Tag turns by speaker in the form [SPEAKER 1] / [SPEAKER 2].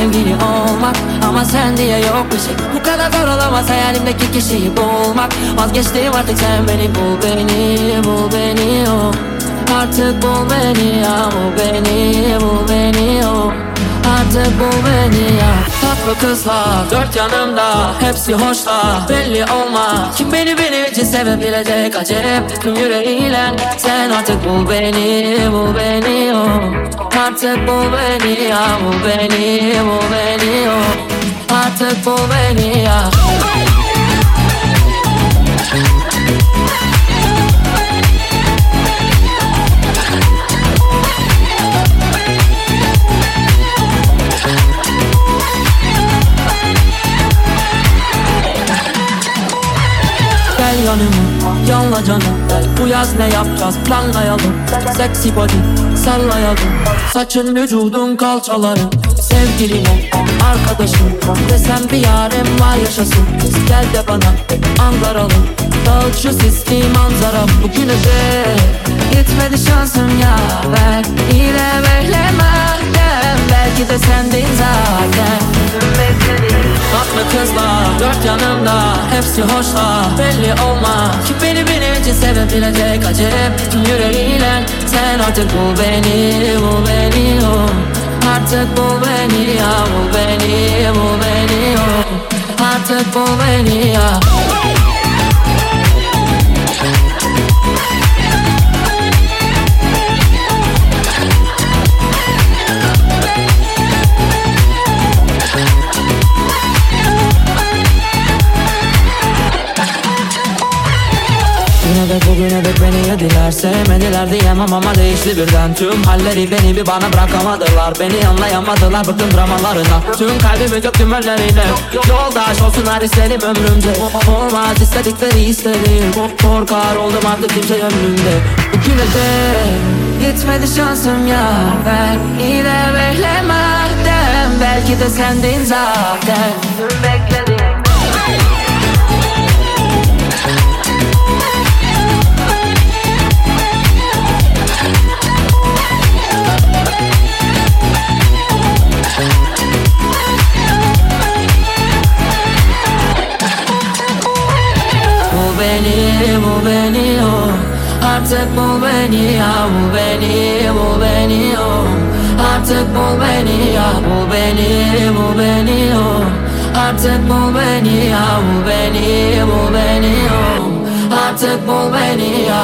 [SPEAKER 1] sevgili olmak. Ama sen diye yok bir şey. Bu kadar zor olamaz hayalimdeki kişiyi bulmak. Vazgeçtim artık sen beni bul beni Bul beni oh Artık bul beni ya Bul beni bul beni oh Artık bul beni ya Tatlı kızlar dört yanımda Hepsi hoşlar belli olmaz. Kim beni benim için sevebilecek? Acep Tüm yüreğiyle. Sen artık bul beni bul beni Artık bul beni ya Bul beni bul beni oh Artık bul beni ya. Gel yanıma yanla canım. Bu yaz ne yapacağız? Planlayalım. Seksi body sallayalım Saçın vücudun kalçaların Sevgilim ol arkadaşım. Desem bir yarem var yaşasın. Gel de bana Ankaralı Dağıt şu sisli manzara Bugüne de Gitmedi şansım ya. Ver yine beklemeden Belki de sendin zaten. Tatlı kızlar dört yanımda Hepsi hoşlar belli olma Kim beni benim için sevebilecek? Acep Tüm yüreğiyle. Sen artık bul beni Bul beni oh Artık bul beni ya Bul beni bul beni oh Artık bul beni ya. Yine de bugüne dek beni yediler Sevmediler diyemem ama değişti birden. Tüm halleri beni bir bana bırakamadılar. Beni anlayamadılar bıktım dramalarına. Tüm kalbimi döktüm önlerine Yoldaş olsunlar istedim ömrümce Olmaz istedikleri istedim. Korkar oldum artık kimse ömrümde Bugüne dek gitmedi şansım ya. Ver yine beklemeden Belki de sendin zaten. Bekledim Artık bul beni ya Bu beni, bu beni oh Artık bul beni ya Bu beni, bu beni oh Artık bul beni ya Bu beni, bu beni oh Artık bul beni ya